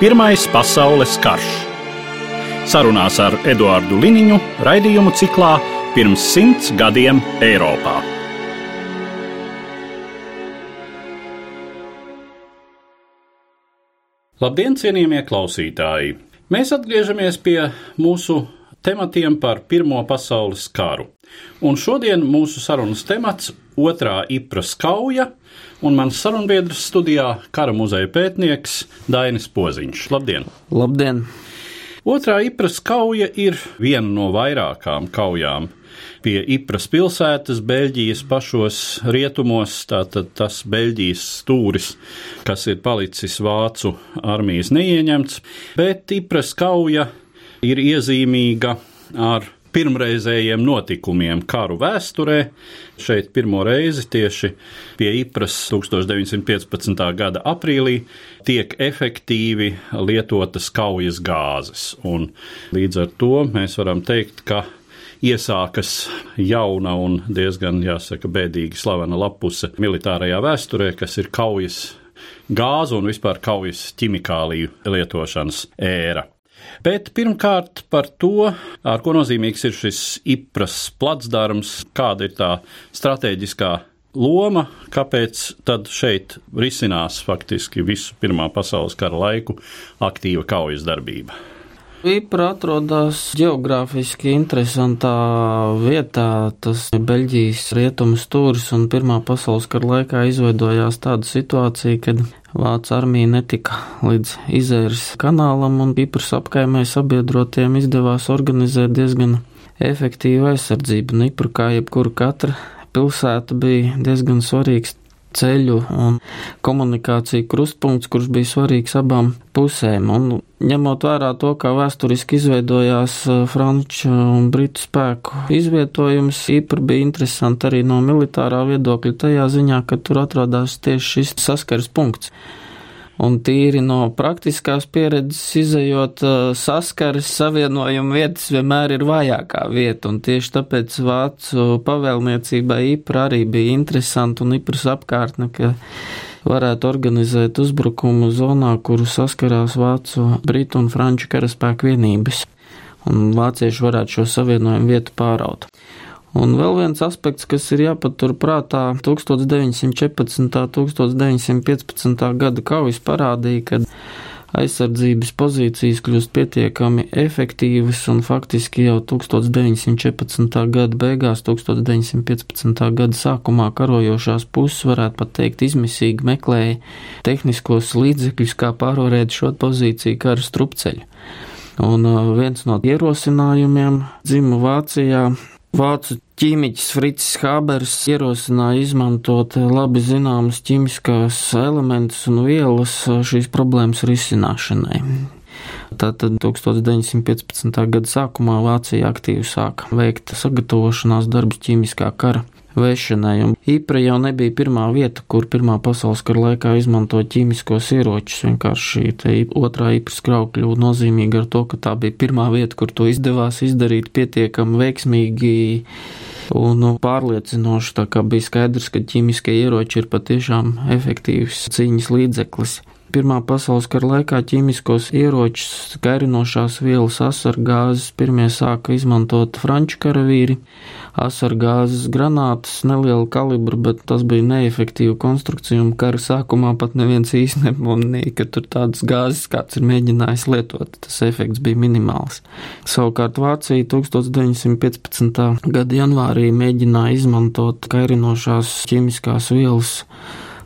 Pirmais pasaules karš. Sarunās ar Eduāru Liniņu raidījumu ciklā Pirms simts gadiem Eiropā. Labdien, cienījamie klausītāji! Mēs atgriežamies pie mūsu tematiem par Pirmo pasaules karu. Un šodien mūsu sarunas temats - otrā Ipras kauja, un mans sarunbiedrs studijā - kara muzeja pētnieks Dainis Poziņš. Labdien! Labdien! Otrā Ipras kauja ir viena no vairākām kaujām pie Ipras pilsētas, Beļģijas pašos rietumos, tātad tas Beļģijas stūris, kas ir palicis vācu armijas neieņemts, bet Ipras kauja ir iezīmīga ar pirmreizējiem notikumiem karu vēsturē. Šeit pirmo reizi tieši pie Ipras 1915. gada aprīlī tiek efektīvi lietotas kaujas gāzes. Un līdz ar to mēs varam teikt, ka iesākas jauna un diezgan, jāsaka, bēdīgi slavena lapuse militārajā vēsturē, kas ir kaujas gāzu un vispār kaujas ķimikāliju lietošanas ēra. Bet pirmkārt par to, ar ko nozīmīgs ir šis IPRAS placdarms, kāda ir tā strateģiskā loma, kāpēc tad šeit risinās faktiski visu Pirmā pasaules kara laiku aktīva kaujas darbība. Vīpra atrodas geogrāfiski interesantā vietā. Tas ir Beļģijas rietumu stūris, un Pirmā pasaules kara laikā izveidojās tāda situācija, kad Vācu armija netika līdz izēras kanālam, un Kipras apkaimē sabiedrotiem izdevās organizēt diezgan efektīvu aizsardzību. Un Kipra, kā jebkura katra pilsēta, bija diezgan svarīgs ceļu un komunikāciju krustpunkts, kurš bija svarīgs abām pusēm. Un ņemot vērā to, kā vēsturiski izveidojās uh, franču un britu spēku izvietojums, īpaši bija interesanti arī no militārā viedokļa tajā ziņā, ka tur atrodās tieši šis saskars punkts. Un tīri no praktiskās pieredzes izējot, saskares savienojuma vietas vienmēr ir vājākā vieta, un tieši tāpēc vācu pavēlniecībai īpra arī bija interesanti un īpras apkārtne, ka varētu organizēt uzbrukumu zonā, kuru saskarās vācu, britu un franču karaspēku vienības, un vācieši varētu šo savienojumu vietu pāraut. Un vēl viens aspekts, kas ir jāpatur prātā, 1914. un 1915. gada kaujas parādīja, ka aizsardzības pozīcijas kļūst pietiekami efektīvas, un faktiski jau 1914. gada beigās, 1915. gada sākumā karojošās puses, varētu pat teikt, izmisīgi meklēja tehniskos līdzekļus, kā pārvarēt šo pozīciju kara strupceļu. Un uh, viens no ierosinājumiem dzima Vācijā Vācu ķīmiķis Frits Habers ierosināja izmantot labi zināmas ķīmiskās elementus un vielas šīs problēmas risināšanai. Tātad 1915. gada sākumā Vācija aktīvi sāka veikt sagatavošanās darbus ķīmiskā kara vešanai. Un Īpra jau nebija pirmā vieta, kur Pirmā pasaules kara laikā izmantoja ķīmiskos ieročus. Vienkārši šī otrā īpras krauja kļuva nozīmīga ar to, ka tā bija pirmā vieta, kur to izdevās izdarīt pietiekami veiksmīgi un nu, pārliecinoši. Tā kā bija skaidrs, ka ķīmiskie ieroči ir patiešām efektīvs cīņas līdzeklis. Pirmā pasaules kara laikā ķīmiskos ieročus, kairinošās vielas, asargāzes pirmie sāka izmantot franču karavīri, asargāzes granātas, neliela kalibra, bet tas bija neefektīva konstrukcija, un kara sākumā pat neviens īsti nepamanīja, ka tur tādas gāzes kāds ir mēģinājis lietot. Tas efekts bija minimāls. Savukārt Vācija 1915. gada janvārī mēģināja izmantot kairinošās ķīmiskās vielas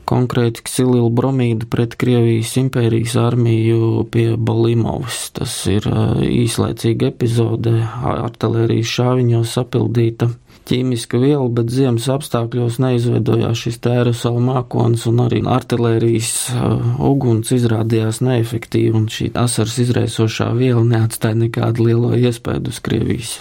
konkrēti ksilu bromīdu pret Krievijas impērijas armiju pie Bolimovas. Tas ir īslaicīga epizode, artilērijas šāviņos sapildīta ķīmiska viela, bet ziemas apstākļos neizveidojās šis aerosola mākons, un arī artilērijas uguns izrādījās neefektīva, un šī asars izraisošā viela neatstāja nekādu lielo iespēju uz Krievijas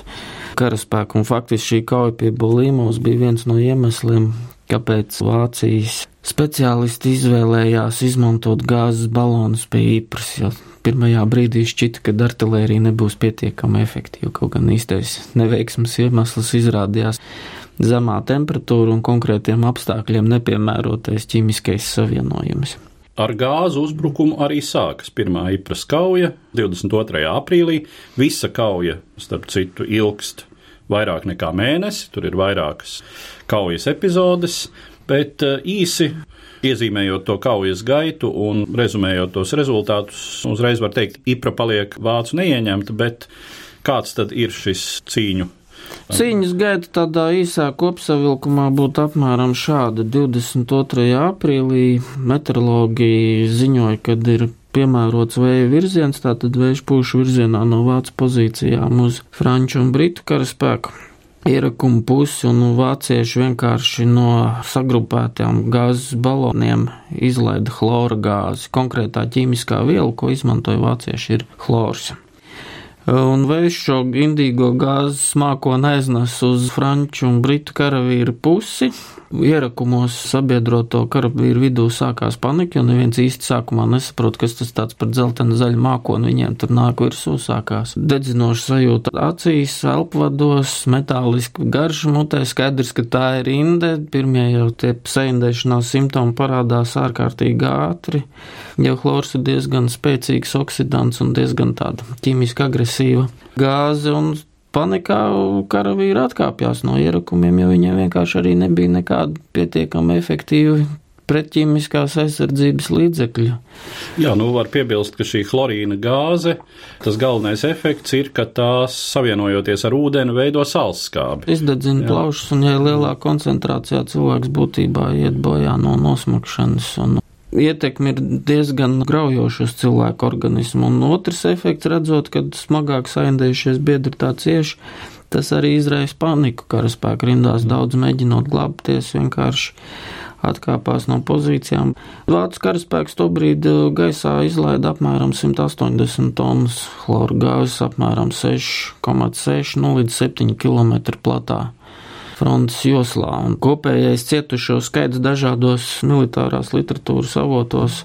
karaspēku. Un faktiski šī kauja pie Bolīmos bija viens no iemesliem, kāpēc Vācijas speciālisti izvēlējās izmantot gāzes balonus pie īpras, jo pirmajā brīdī šķita, ka artilērija nebūs pietiekami efektīva. Kaut gan īstais neveiksmes iemesls izrādījās zemā temperatūra un konkrētiem apstākļiem nepiemērotais ķīmiskais savienojums. Ar gāzu uzbrukumu arī sākas pirmā īpras kauja 22. aprīlī. Visa kauja, starp citu, ilgst vairāk nekā mēnesi, tur ir vairākas kaujas epizodes, bet eh, īsi Iezīmējot to kaujas gaitu un rezumējot tos rezultātus, uzreiz var teikt, Ipra paliek vācu neieņemta, bet kāds tad ir šis cīņu Cīņas gaita tādā īsā kopsavilkumā būtu apmēram šāda. 22. aprīlī meteorologi ziņoja, ka ir piemērots vēja virziens, tātad vējš pūš virzienā no vācu pozīcijām uz franču un britu karaspēku ierakumu pusi, un vācieši vienkārši no sagrupētām gāzes baloniem izlaida chlora gāzi. Konkrētā ķīmiskā viela, ko izmantoja vācieši, ir chlors. Un vējš šo indīgo gāzes mākoni aiznes uz franču un britu karavīru pusi. Ierakumos sabiedroto karavīru vidū sākās panika, jo neviens īsti sākumā nesaprot, kas tas tāds par dzeltenu zaļu mākoni viņiem tur nāk virsū sākās. Dedzinoša sajūta acīs, elpvados, metāliski garša mutē, skaidrs, ka tā ir inde. Pirmie jau tie sēndēšanās simptomi parādās ārkārtīgi ātri, jo chlors ir diezgan spēcīgs oksidants un diezgan tāda ķīmiski agresīva gāze. Un panikā karavīri atkāpjas no ierakumiem, jo viņiem vienkārši arī nebija nekāda pietiekami efektīva pretķīmiskās aizsardzības līdzekļu. Jā, nu var piebilst, ka šī chlorīna gāze, tas galvenais efekts ir, ka tās savienojoties ar ūdeni veido salskābi. Izdedzina plaušas, un ja lielā koncentrācijā cilvēks būtībā iet bojā no nosmakšanas un ietekme ir diezgan graujoša uz cilvēku organismu. Un otrs efekts, redzot, kad smagāk saindējušies biedri tā cieši, tas arī izraisa paniku karaspēku rindās. Daudz mēģinot glābties, vienkārši atkāpās no pozīcijām. Vācu karaspēks tobrīd uh, gaisā izlaida apmēram 180 tonnas chlora gāzes, apmēram 6,6 nu, līdz 7 km platā frontes joslā. Un kopējais cietušo skaits dažādos militārās literatūras avotos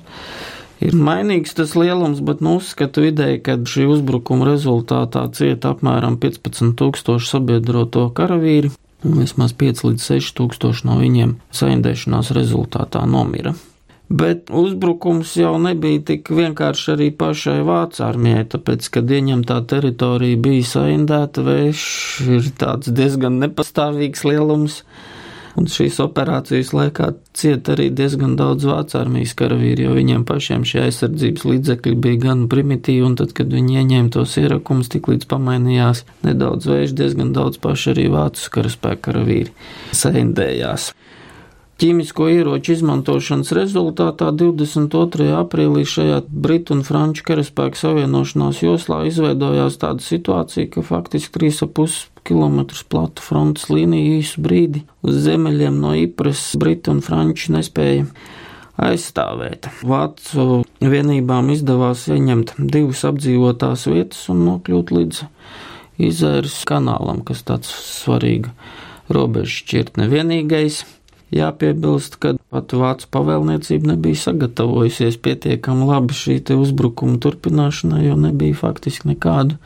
ir mainīgs tas lielums, bet nu uzskatu vidēji, ka šī uzbrukuma rezultātā cieta apmēram 15 tūkstoši sabiedroto karavīri, un vismaz 5 līdz 6 tūkstoši no viņiem saindēšanās rezultātā nomira. Bet uzbrukums jau nebija tik vienkārši arī pašai Vācu armijai, tāpēc, kad ieņemtā teritorija bija saindēta, vējš ir tāds diezgan nepastāvīgs lielums. Un šīs operācijas laikā cieta arī diezgan daudz vācu armijas karavīri, jo viņiem pašiem šie aizsardzības līdzekļi bija gan primitīvi, un tad, kad viņi ieņēma tos ierakumus, tik līdz pamainījās nedaudz vējš, diezgan daudz paši arī vācu karaspēka karavīri saindējās. Ķīmisko ieroču izmantošanas rezultātā 22. aprīlī šajā Britu un Franču karaspēku savienošanās joslā izveidojās tāda situācija, ka faktiski 3,5 km platu frontes līniju īsu brīdi uz zemeļiem no Ipras Britu un Franči nespēja aizstāvēt. Vācu vienībām izdevās ieņemt divas apdzīvotās vietas un nokļūt līdz Izēras kanālam, kas tāds svarīga robeža šķirtne vienīgais Jāpiebilst, ka pat Vācu pavēlniecība nebija sagatavojusies pietiekami labi šī uzbrukuma turpināšanai, jo nebija faktiski nekādu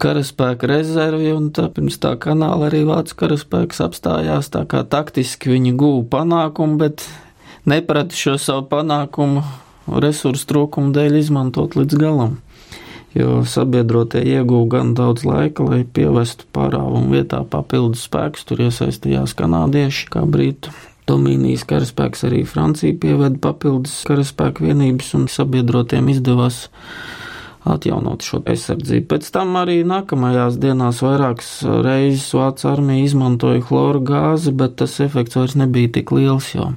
karaspēka rezervi, un tā pirms tā kanāla arī Vācu karaspēks apstājās, tā kā taktiski viņi guva panākumu, bet neprata šo savu panākumu resursu trūkumu dēļ izmantot līdz galam jo sabiedrotie ieguva gan daudz laika, lai pievestu pārāvumu vietā papildus spēkus. Tur iesaistījās kanādieši, kā brītu Domīnijas karaspēks arī Francija pieveda papildus karaspēku vienības un sabiedrotiem izdevās atjaunot šo aizsardzību. Pēc tam arī nākamajās dienās vairākas reizes Vācu armija izmantoja chloru gāzi, bet tas efekts vairs nebija tik liels, jo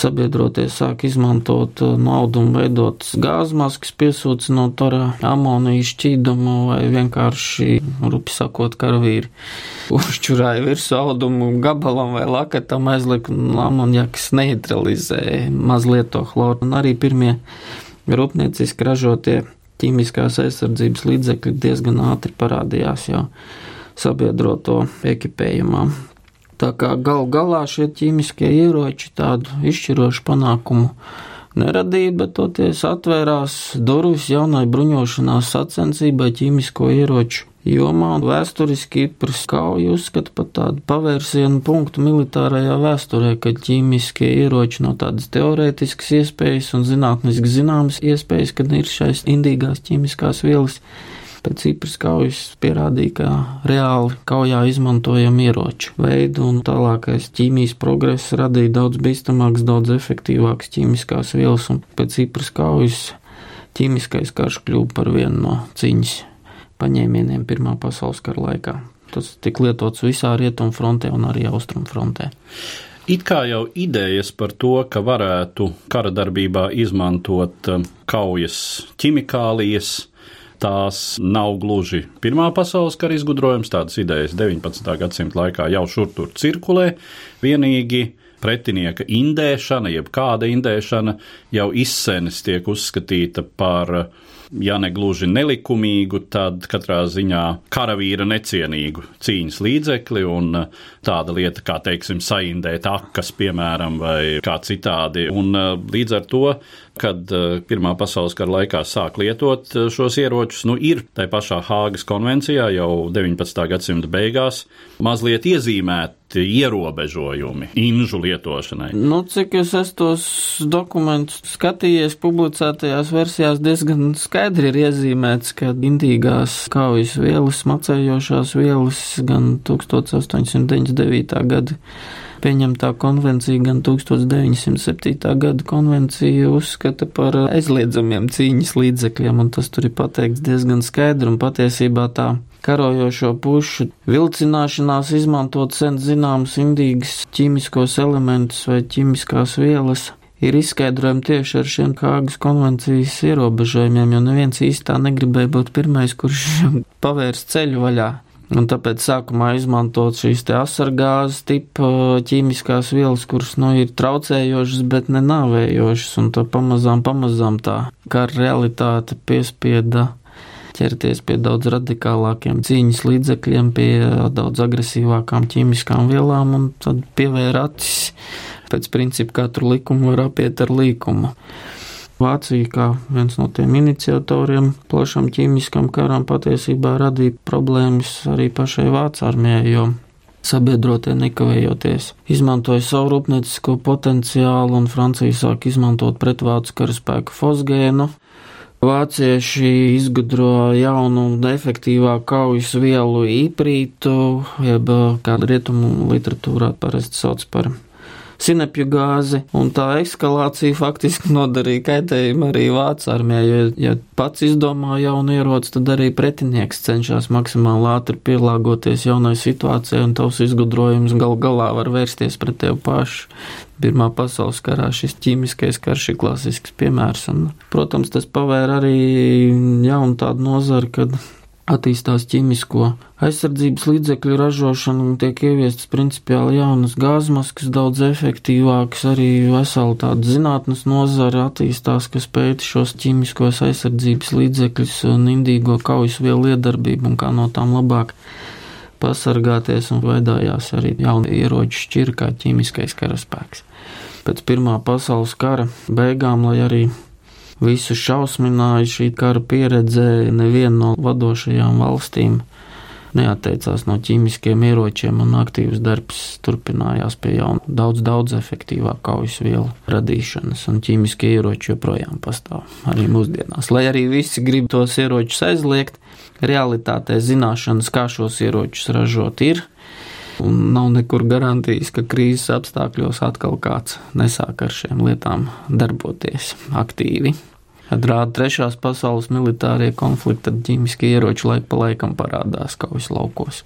sabiedrotie sāk izmantot uh, naudu un veidot gāzmaskas, piesūcinot ar amoniju šķīdumu vai vienkārši, rupi sakot, karavīri uzčurāja virsū audumu gabalam vai lakatam aizliek un amonjaks neutralizē mazliet to chloru. Un arī pirmie rūpnieciski ražotie ķīmiskās aizsardzības līdzekļi diezgan ātri parādījās jau sabiedroto ekipējumā. Tā kā gal galā šie ķīmiskie ieroči tādu izšķirošu panākumu neradīja, bet toties atvērās durvis jaunai bruņošanās sacensībai ķīmisko ieroču jomā. Vēsturiski Kipras kauja uzskata par tādu pavērsienu punktu militārajā vēsturē, kad ķīmiskie ieroči no tādas teorētiskas iespējas un zinātniski zināmas iespējas, kad ir šais indīgās ķīmiskās vielas pēc Cipras kaujas pierādīja, ka reāli kaujā izmantojam ieroču veidu, un tālākais ķīmijas progress radīja daudz bīstamāks, daudz efektīvāks ķīmiskās vielas, un pēc Cipras kaujas ķīmiskais karš kļuva par vienu no cīņas paņēmieniem Pirmā pasaules kara laikā. Tas tika lietots visā rietumu frontē un arī austrumu frontē. It kā jau idejas par to, ka varētu kara darbībā izmantot um, kaujas ķimikālijas, tās nav gluži Pirmā pasaules kara izgudrojums. Tādas idejas 19. gadsimta laikā jau šur tur cirkulē. Vienīgi pretinieka indēšana, jeb kāda indēšana, jau izsenis tiek uzskatīta par ja ne gluži nelikumīgu, tad katrā ziņā karavīra necienīgu cīņas līdzekli un tāda lieta, kā teiksim, saindēt akas, piemēram, vai kā citādi. Un līdz ar to kad eh, Pirmā pasaules kara laikā sāk lietot šos ieročus, nu ir tai pašā Hāgas konvencijā jau 19. gadsimta beigās mazliet iezīmēti ierobežojumi inžu lietošanai. Nu, cik es esmu tos dokumentus skatījies, publicētajās versijās diezgan skaidri ir iezīmēts, ka indīgās kaujas vielas, macējošās vielas gan 1899. gada pieņemtā konvencija, gan 1907. gada konvencija uzskata par aizliedzamiem cīņas līdzekļiem, un tas tur ir pateikts diezgan skaidri, un patiesībā tā karojošo pušu vilcināšanās izmantot sen zināmus indīgas ķīmiskos elementus vai ķīmiskās vielas ir izskaidrojami tieši ar šiem Kāgas konvencijas ierobežojumiem, jo neviens īstā negribēja būt pirmais, kurš pavērs ceļu vaļā. Un tāpēc sākumā izmantot šīs asargāzes tipa ķīmiskās vielas, kuras nu ir traucējošas, bet ne nāvējošas, un tā pamazām, pamazām tā kā realitāte piespieda ķerties pie daudz radikālākiem cīņas līdzekļiem, pie daudz agresīvākām ķīmiskām vielām, un tad pievēra acis pēc principa katru likumu var apiet ar līkumu. Vācija, kā viens no tiem iniciatoriem plašam ķīmiskam karam, patiesībā radīja problēmas arī pašai Vācu armijai, jo sabiedrotie nekavējoties izmantoja savu rūpniecisko potenciālu, un Francija sāk izmantot pretvācu karaspēku fosgēnu. Vācieši izgudro jaunu un efektīvāku kaujas vielu īprītu, jeb kā rietumu literatūrā parasti sauc par sinepju gāzi, un tā eskalācija faktiski nodarīja kaitējumu arī Vācu armijai, jo, ja pats izdomā jaunu ieroci, tad arī pretinieks cenšas maksimāli ātri pielāgoties jaunai situācijai, un tavs izgudrojums gal galā var vērsties pret tevi pašu. Pirmā pasaules karā šis ķīmiskais karš ir klasisks piemērs, un, protams, tas pavēra arī jaunu tādu nozari, kad attīstās ķīmisko aizsardzības līdzekļu ražošana un tiek ieviestas principiāli jaunas gāzmaskas, daudz efektīvākas, arī vesela tāda zinātnes nozara attīstās, kas pēta šos ķīmiskos aizsardzības līdzekļus un indīgo kaujas vielu iedarbību un kā no tām labāk pasargāties un veidojās arī jauni ieroči šķir kā ķīmiskais karaspēks. Pēc Pirmā pasaules kara beigām, lai arī visu šausmināja šī kara pieredze. Neviena no vadošajām valstīm neatteicās no ķīmiskiem ieročiem, un aktīvs darbs turpinājās pie jaunu, daudz, daudz efektīvāku kaujas vielu radīšanas, un ķīmiskie ieroči joprojām pastāv arī mūsdienās. Lai arī visi grib tos ieročus aizliegt, realitātē zināšanas, kā šos ieročus ražot, ir. Un nav nekur garantijas, ka krīzes apstākļos atkal kāds nesāk ar šiem lietām darboties aktīvi. Rāda trešās pasaules militārie konflikti, tad ķīmiskie ieroči laik pa laikam parādās kaujas laukos.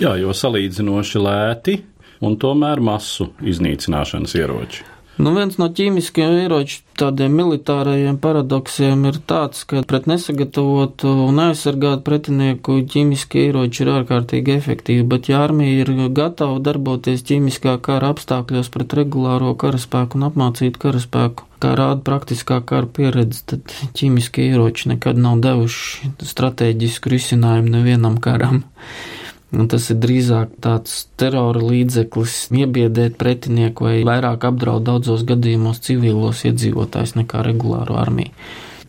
Jā, jo salīdzinoši lēti un tomēr masu iznīcināšanas ieroči. Nu, viens no ķīmiskiem ieroču tādiem militārajiem paradoksiem ir tāds, ka pret nesagatavotu un aizsargātu pretinieku ķīmiskie ieroči ir ārkārtīgi efektīvi, bet ja armija ir gatava darboties ķīmiskā kara apstākļos pret regulāro karaspēku un apmācītu karaspēku, kā rāda praktiskā kara pieredze, tad ķīmiskie ieroči nekad nav devuši strateģisku risinājumu nevienam karam. Un tas ir drīzāk tāds terora līdzeklis, iebiedēt pretinieku vai vairāk apdraud daudzos gadījumos civilos iedzīvotājus nekā regulāro armiju.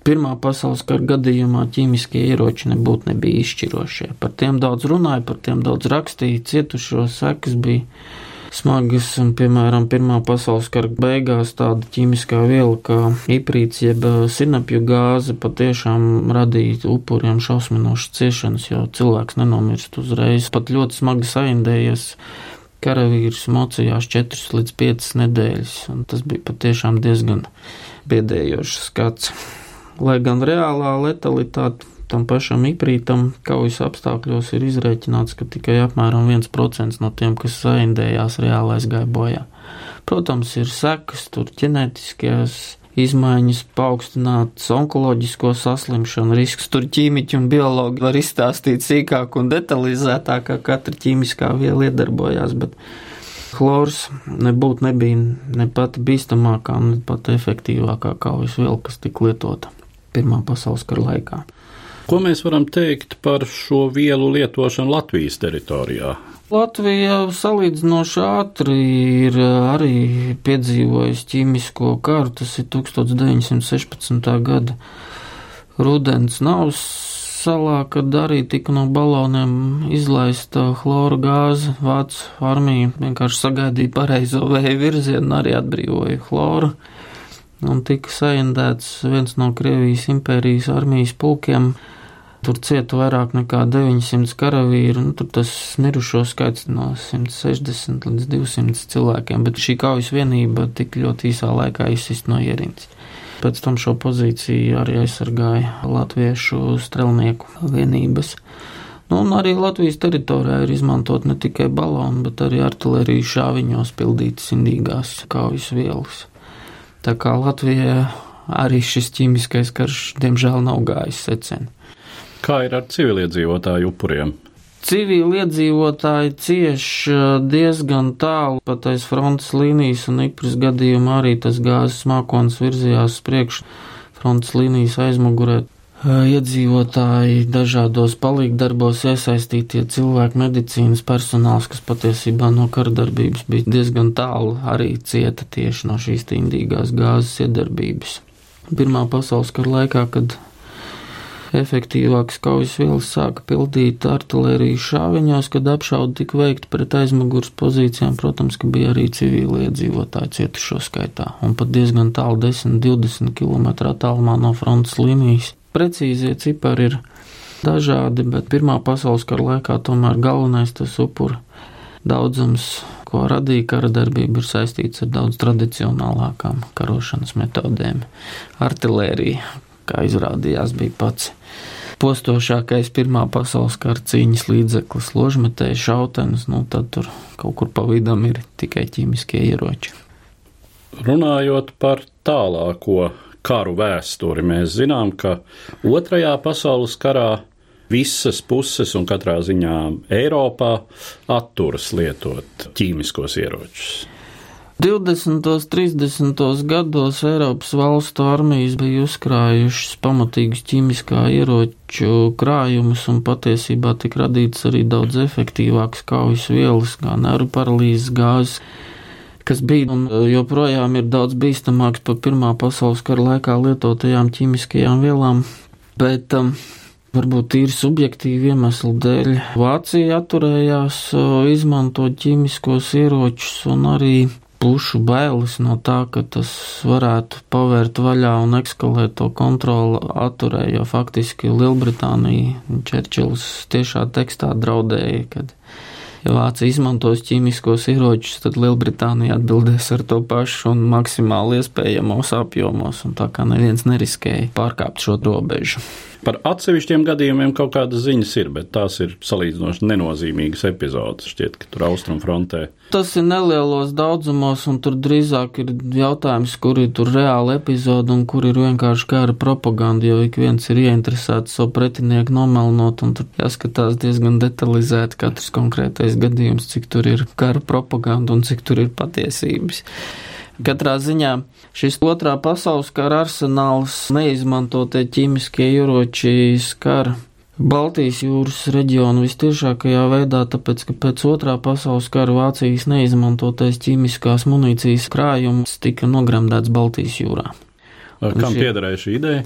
Pirmā pasaules kara gadījumā ķīmiskie ieroči nebūtu nebija izšķirošie. Par tiem daudz runāja, par tiem daudz rakstīja, cietušo sekas bija smagas, un, piemēram, Pirmā pasaules kara beigās tāda ķīmiskā viela kā iprīts jeb sinapju gāze patiešām radīja upuriem šausminošas ciešanas, jo cilvēks nenomirst uzreiz. Pat ļoti smagi saindējies karavīrs mocījās 4 līdz 5 nedēļas, un tas bija patiešām diezgan biedējošs skats. Lai gan reālā letalitāte tam pašam iprītam kaujas apstākļos ir izrēķināts, ka tikai apmēram 1% no tiem, kas saindējās, reāli aizgāja bojā. Protams, ir sekas, tur ģenētiskās izmaiņas, paaugstināts onkoloģisko saslimšanu risks. Tur ķīmiķi un biologi var izstāstīt sīkāk un detalizētāk, kā katra ķīmiskā viela iedarbojās, bet chlors nebūtu nebija ne pati bīstamākā, ne pati efektīvākā kaujas viela, kas tika lietota Pirmā pasaules kara laikā. Ko mēs varam teikt par šo vielu lietošanu Latvijas teritorijā? Latvija salīdzinoši ātri ir arī piedzīvojusi ķīmisko karu. Tas ir 1916. gada rudens navs salā, kad arī tika no baloniem izlaista chlora gāze. Vācu armija vienkārši sagaidīja pareizo vēju virzienu arī atbrīvoja chloru. Un tika saindēts viens no Krievijas impērijas armijas pulkiem Tur cieta vairāk nekā 900 karavīru, nu, tur tas mirušo skaits no 160 līdz 200 cilvēkiem, bet šī kaujas vienība tik ļoti īsā laikā izsist no ierīces. Pēc tam šo pozīciju arī aizsargāja latviešu strelnieku vienības. Nu, un arī Latvijas teritorijā ir izmantot ne tikai baloni, bet arī artilērijas šāviņos pildītas indīgās kaujas vielas. Tā kā Latvijā arī šis ķīmiskais karš diemžēl nav gājis seceni. Kā ir ar civiliedzīvotāju upuriem? Civiliedzīvotāji cieš diezgan tālu pat aiz frontes līnijas, un ikpris gadījumā arī tas gāzes mākons virzījās priekš frontes līnijas aizmugurē. Iedzīvotāji dažādos palīgdarbos iesaistītie cilvēki, medicīnas personāls, kas patiesībā no kardarbības bija diezgan tālu, arī cieta tieši no šīs indīgās gāzes iedarbības. Pirmā pasaules kara laikā, kad efektīvākas kaujas vielas sāka pildīt artilērijas šāviņos, kad apšauda tika veikta pret aizmugures pozīcijām. Protams, ka bija arī civili iedzīvotāji cietušo skaitā, un pat diezgan tālu 10-20 km attālumā no frontes līnijas. Precīzie cipari ir dažādi, bet Pirmā pasaules kara laikā tomēr galvenais tas upuru daudzums, ko radīja kara darbība, ir saistīts ar daudz tradicionālākām karošanas metodēm. Artilērija, kā izrādījās, bija pats postošākais Pirmā pasaules kara cīņas līdzeklis, ložmetēji, šautenes, nu tad tur kaut kur pa vidam ir tikai ķīmiskie ieroči. Runājot par tālāko karu vēsturi, mēs zinām, ka Otrajā pasaules karā visas puses un katrā ziņā Eiropā atturas lietot ķīmiskos ieročus. 20. un 30. gados Eiropas valstu armijas bija uzkrājušas pamatīgus ķīmiskā ieroču krājumus, un patiesībā tika radītas arī daudz efektīvākas kaujas vielas, kā nervu paralīzes gāzes, kas bija un joprojām ir daudz bīstamāks par Pirmā pasaules kara laikā lietotajām ķīmiskajām vielām. Bet um, Varbūt tīri subjektīvi iemeslu dēļ Vācija atturējās izmantot ķīmiskos ieročus un arī pušu bailes no tā, ka tas varētu pavērt vaļā un ekskalēt to kontroli atturēja, jo faktiski Lielbritānija Čerčils tiešā tekstā draudēja, kad ja Vācija izmantos ķīmiskos ieročus, tad Lielbritānija atbildēs ar to pašu un maksimāli iespējamos apjomos, un tā kā neviens neriskēja pārkāpt šo robežu. Par atsevišķiem gadījumiem kaut kādas ziņas ir, bet tās ir salīdzinoši nenozīmīgas epizodes. Šķiet, ka tur austrumfrontē. Tas ir nelielos daudzumos, un tur drīzāk ir jautājums, kur ir reāla epizode un kur ir vienkārši kara propaganda, jo ik viens ir ieinteresēts savu pretinieku nomelnot, un tur jāskatās diezgan detalizēti katrs konkrētais gadījums, cik tur ir kara propaganda un cik tur ir patiesības. Katrā ziņā šis otrā pasaules kara arsenāls neizmantotie ķīmiskie ieroči skar Baltijas jūras reģionu vistiešākajā veidā, tāpēc, ka pēc otrā pasaules kara Vācijas neizmantotais ķīmiskās munīcijas krājums tika nogremdēts Baltijas jūrā. Kam šie... piederēja šī ideja?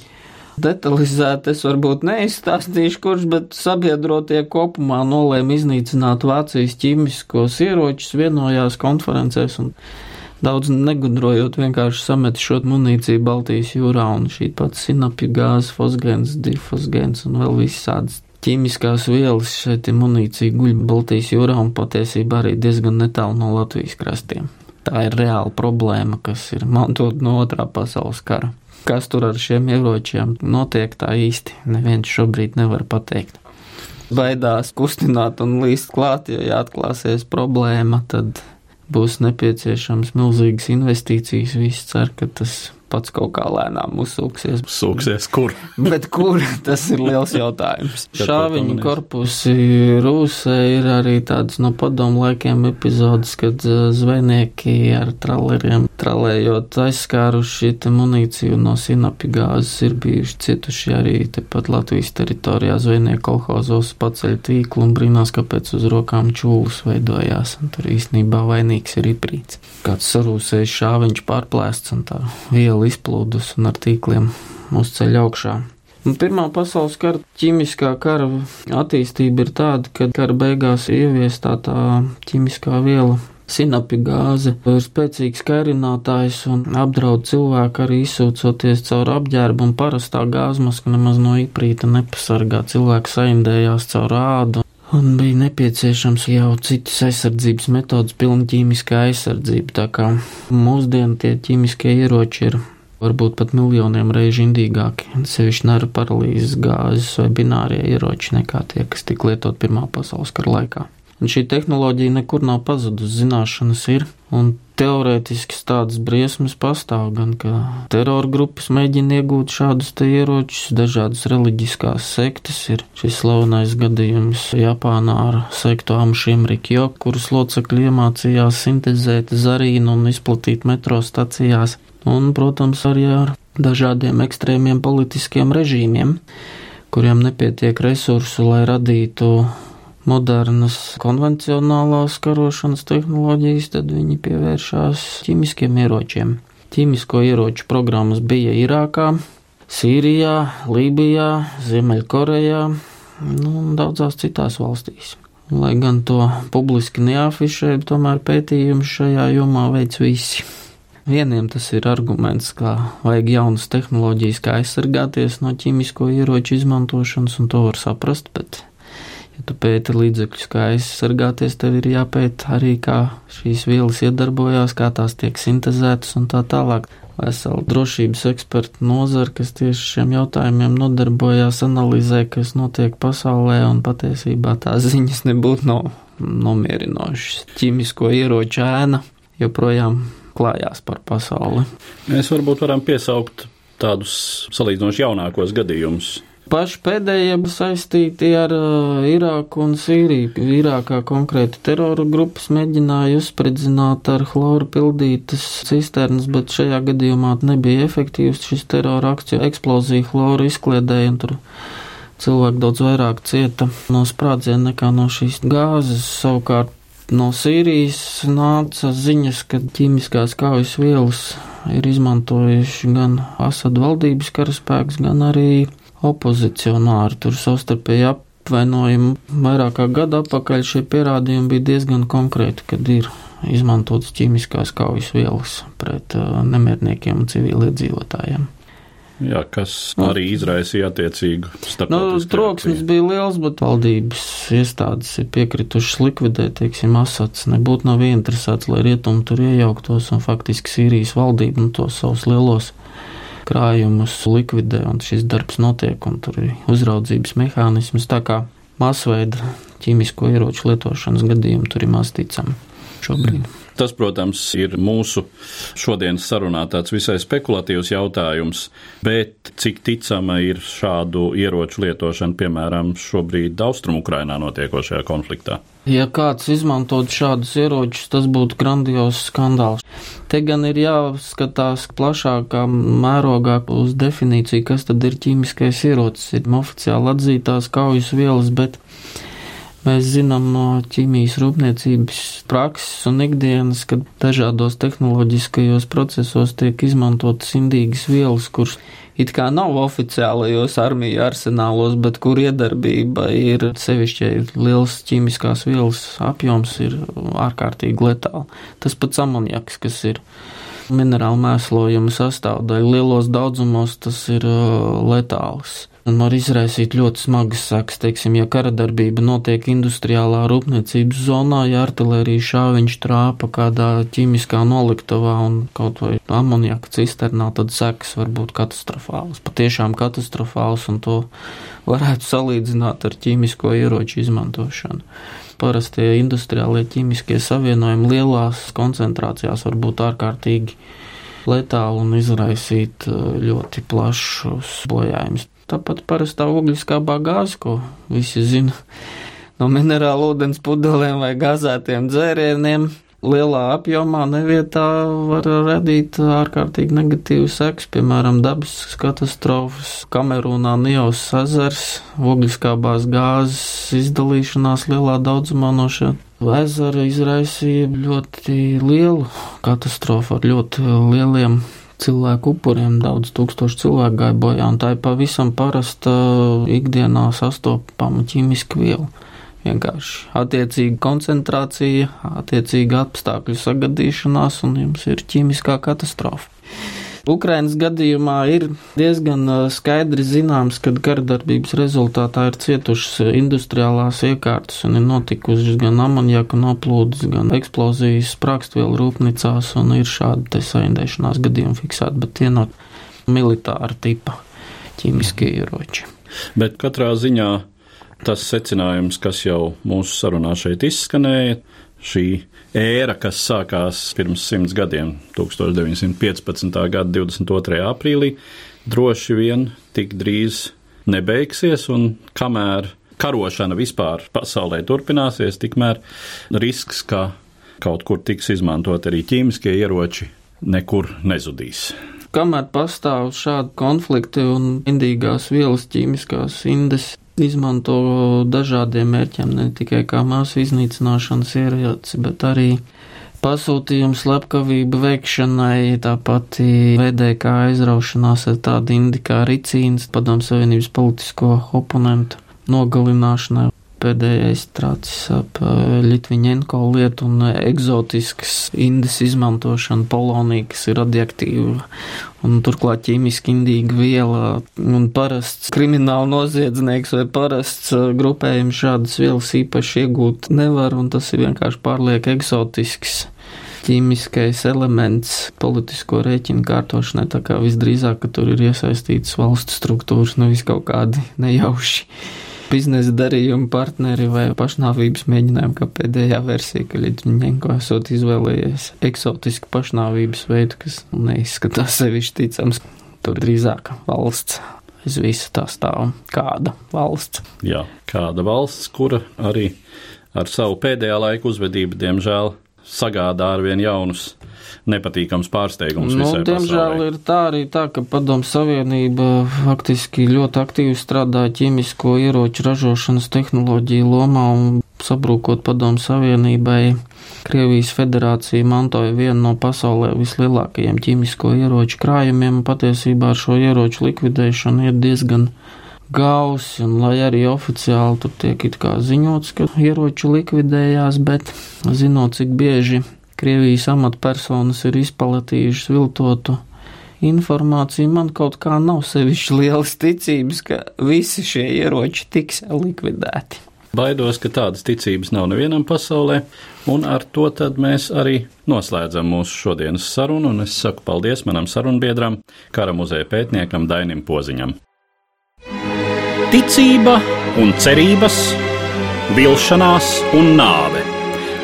Detalizēti es varbūt neizstāstīšu, kurš, bet sabiedrotie kopumā nolēma iznīcināt Vācijas ķīmiskos ieročus, vienojās konferencēs un daudz negudrojot, vienkārši samet šo munīciju Baltijas jūrā un šī pats sinapju gāze, fosgēns, difosgēns un vēl visādas ķīmiskās vielas šeit munīcija guļ Baltijas jūrā un patiesībā arī diezgan netālu no Latvijas krastiem. Tā ir reāla problēma, kas ir mantot no otrā pasaules kara. Kas tur ar šiem ieročiem notiek tā īsti, neviens šobrīd nevar pateikt. Baidās kustināt un līst klāt, ja atklāsies problēma, tad būs nepieciešams milzīgas investīcijas. Visi cer, ka tas pats kaut kā lēnām uzsūksies. Sūksies kur? Bet kur tas ir liels jautājums. Šāviņu korpusi Rūsē ir arī tāds no padomu laikiem epizodes, kad uh, zvejnieki ar traleriem tralējot aizskāruši te munīciju no sinapi gāzes ir bijuši cietuši arī tepat Latvijas teritorijā zvejnieku kolhozos paceļ tīklu un brīnās, kāpēc uz rokām čūlas veidojās. Un tur īstenībā vainīgs ir iprīts. Kāds sarūsējis šāviņš pārplēsts un tā viela izplūdus un ar tīkliem uzceļ augšā. Un Pirmā pasaules kara ķīmiskā kara attīstība ir tāda, ka kara beigās ieviestā tā ķīmiskā viela Sinapi gāze ir spēcīgs kairinātājs un apdraud cilvēku arī izsūcoties caur apģērbu, un parastā gāzmaska nemaz no iprīta nepasargā. Cilvēku saindējās caur ādu, un bija nepieciešams jau citas aizsardzības metodas, pilna ķīmiskā aizsardzība. Tā kā mūsdienu tie ķīmiskie ieroči ir varbūt pat miljoniem reižu indīgāki, sevišķi nara paralīzes gāzes vai binārie ieroči nekā tie, kas tika lietot Pirmā pasaules kara laikā. Un šī tehnoloģija nekur nav pazudusi, zināšanas ir, un teorētiski tādas briesmas pastāv, gan ka terora grupas mēģina iegūt šādus te ieročus, dažādas reliģiskās sektas ir šis slavenais gadījums Japānā ar sektu Amšiem Rikjo, kuras locekļi iemācījās sintezēt zarīnu un izplatīt metro stacijās un, protams, arī ar dažādiem ekstrēmiem politiskiem režīmiem, kuriem nepietiek resursu, lai radītu modernas konvencionālās karošanas tehnoloģijas, tad viņi pievēršās ķīmiskiem ieročiem. Ķīmisko ieroču programmas bija Irākā, Sīrijā, Lībijā, Ziemeļkorejā nu, un daudzās citās valstīs. Lai gan to publiski neafišē, tomēr pētījumi šajā jomā veids visi. Vieniem tas ir arguments, ka vajag jaunas tehnoloģijas, kā aizsargāties no ķīmisko ieroču izmantošanas, un to var saprast, bet, ja tu pēti līdzekļus, kā aizsargāties, tev ir jāpēta arī, kā šīs vielas iedarbojās, kā tās tiek sintēzētas un tā tālāk. Vesela drošības eksperta nozara, kas tieši šiem jautājumiem nodarbojās, analizē, kas notiek pasaulē, un patiesībā tās ziņas nebūtu no, nomierinošas. Ķīmisko ieroču ēna joprojām klājās par pasauli. Mēs varbūt varam piesaukt tādus salīdzinoši jaunākos gadījumus. Paši pēdējie saistīti ar uh, Irāku un Sīriju. Irākā konkrēti terora grupas mēģināja uzspridzināt ar chloru pildītas cisternas, bet šajā gadījumā nebija efektīvs šis terora akcija. Eksplozija chloru izkliedēja un tur cilvēki daudz vairāk cieta no sprādziena nekā no šīs gāzes. Savukārt No Sīrijas nāca ziņas, ka ķīmiskās kaujas vielas ir izmantojuši gan Asad valdības karaspēks, gan arī opozicionāri. Tur savstarpēji apvainojumi vairāk kā gadu atpakaļ šie pierādījumi bija diezgan konkrēti, kad ir izmantotas ķīmiskās kaujas vielas pret uh, nemierniekiem un civiliedzīvotājiem. Jā, kas nu, arī izraisīja attiecīgu starptautisku. Nu, troksnis bija liels, bet valdības iestādes ir piekritušas likvidēt, teiksim, Asats. Nebūtu nav interesēts, lai rietumi tur iejauktos, un faktiski Sīrijas valdība nu, tos savus lielos krājumus likvidē, un šis darbs notiek, un tur ir uzraudzības mehānisms. Tā kā masveida ķīmisko ieroču lietošanas gadījumi tur ir maz ticami šobrīd. Mm. Tas, protams, ir mūsu šodienas sarunā tāds visai spekulatīvs jautājums, bet cik ticama ir šādu ieroču lietošana, piemēram, šobrīd Austrumukrainā notiekošajā konfliktā? Ja kāds izmantot šādus ieročus, tas būtu grandios skandāls. Te gan ir jāskatās plašākā mērogā uz definīciju, kas tad ir ķīmiskais ierocis. Ir oficiāli atzītās kaujas vielas, bet Mēs zinām no ķīmijas rūpniecības prakses un ikdienas, ka dažādos tehnoloģiskajos procesos tiek izmantotas indīgas vielas, kuras it kā nav oficiālajos armiju arsenālos, bet kur iedarbība ir sevišķi liels ķīmiskās vielas apjoms, ir ārkārtīgi letāli. Tas pats amoniaks, kas ir minerālu mēslojuma sastāvdaļa, lielos daudzumos tas ir uh, letāls un var izraisīt ļoti smagas sekas. Teiksim, ja kara darbība notiek industriālā rūpniecības zonā, ja artilērija šāviņš trāpa kādā ķīmiskā noliktavā un kaut vai amoniaka cisternā, tad sekas var būt katastrofālas, patiešām katastrofālas, un to varētu salīdzināt ar ķīmisko ieroču izmantošanu. Parastie industriālie ķīmiskie savienojumi lielās koncentrācijās var būt ārkārtīgi letāli un izraisīt uh, ļoti plašus bojājumus. Tāpat parastā ogliskābā gāze, ko visi zina no minerālu ūdens pudelēm vai gazētiem dzērieniem, lielā apjomā nevietā var radīt ārkārtīgi negatīvu seks, piemēram, dabas katastrofas, Kamerūnā Nijos ezers, ogliskābās gāzes izdalīšanās lielā daudzumā no šā ezera izraisīja ļoti lielu katastrofu ar ļoti lieliem cilvēku upuriem, daudz tūkstošu cilvēku gāja bojā, un tā ir pavisam parasta ikdienā sastopama ķīmiska viela. Vienkārši attiecīga koncentrācija, attiecīga apstākļu sagadīšanās, un jums ir ķīmiskā katastrofa. Ukrainas gadījumā ir diezgan skaidri zināms, ka karadarbības rezultātā ir cietušas industriālās iekārtas un ir notikušas gan amoniaka noplūdes, gan eksplozijas sprākstvielu rūpnīcās un ir šādi saindēšanās gadījumi fiksēti, bet tie nav militāra tipa ķīmiskie ieroči. Bet katrā ziņā tas secinājums, kas jau mūsu sarunā šeit izskanēja, šī ēra, kas sākās pirms simts gadiem, 1915. gada 22. aprīlī, droši vien tik drīz nebeigsies, un kamēr karošana vispār pasaulē turpināsies, tikmēr risks, ka kaut kur tiks izmantot arī ķīmiskie ieroči, nekur nezudīs. Kamēr pastāv šādi konflikti un indīgās vielas ķīmiskās indes izmanto dažādiem mērķiem, ne tikai kā māsu iznīcināšanas ieroci, bet arī pasūtījumu slepkavību veikšanai, tāpat VDK aizraušanās ar tādu indi kā ricīns, padomu savienības politisko oponentu nogalināšanai pēdējais tracis ap Litviņenko lietu un egzotiskas indes izmantošanu polonī, kas ir radioaktīva un turklāt ķīmiski indīga viela un parasts krimināla noziedznieks vai parasts grupējums šādas vielas īpaši iegūt nevar un tas ir vienkārši pārliek egzotisks ķīmiskais elements politisko rēķinu kārtošanai, tā kā visdrīzāk, ka tur ir iesaistītas valsts struktūras, nevis kaut kādi nejauši biznesa darījuma partneri vai pašnāvības mēģinājumi, kā pēdējā versija, ka Ļidņenko esot izvēlējies eksotisku pašnāvības veidu, kas neizskatās sevišķi ticams. Tur drīzāk valsts aiz visa tā stāv. Kāda valsts? Jā, kāda valsts, kura arī ar savu pēdējā laika uzvedību, diemžēl, sagādā ar vien jaunus nepatīkams pārsteigums nu, diemžēl pasaulē. ir tā arī tā, ka Padomu Savienība faktiski ļoti aktīvi strādāja ķīmisko ieroču ražošanas tehnoloģiju lomā un sabrūkot Padomu Savienībai. Krievijas federācija mantoja vienu no pasaulē vislielākajiem ķīmisko ieroču krājumiem, un patiesībā ar šo ieroču likvidēšanu ir diezgan gausi, un lai arī oficiāli tur tiek it kā ziņots, ka ieroči likvidējās, bet zinot, cik bieži Krievijas amatpersonas ir izplatījušas viltotu informāciju, man kaut kā nav sevišķi lielas ticības, ka visi šie ieroči tiks likvidēti. Baidos, ka tādas ticības nav nevienam pasaulē, un ar to mēs arī noslēdzam mūsu šodienas sarunu. Es saku paldies manam sarunbiedram, kara muzeja pētniekam Dainim Poziņam. Ticība un cerības, vilšanās un nāve,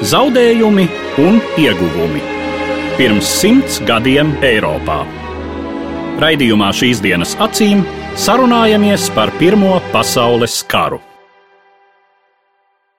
zaudējumi un ieguvumi. Pirms simts gadiem Eiropā. Raidījumā šīs dienas acīm sarunājamies par Pirmo pasaules karu.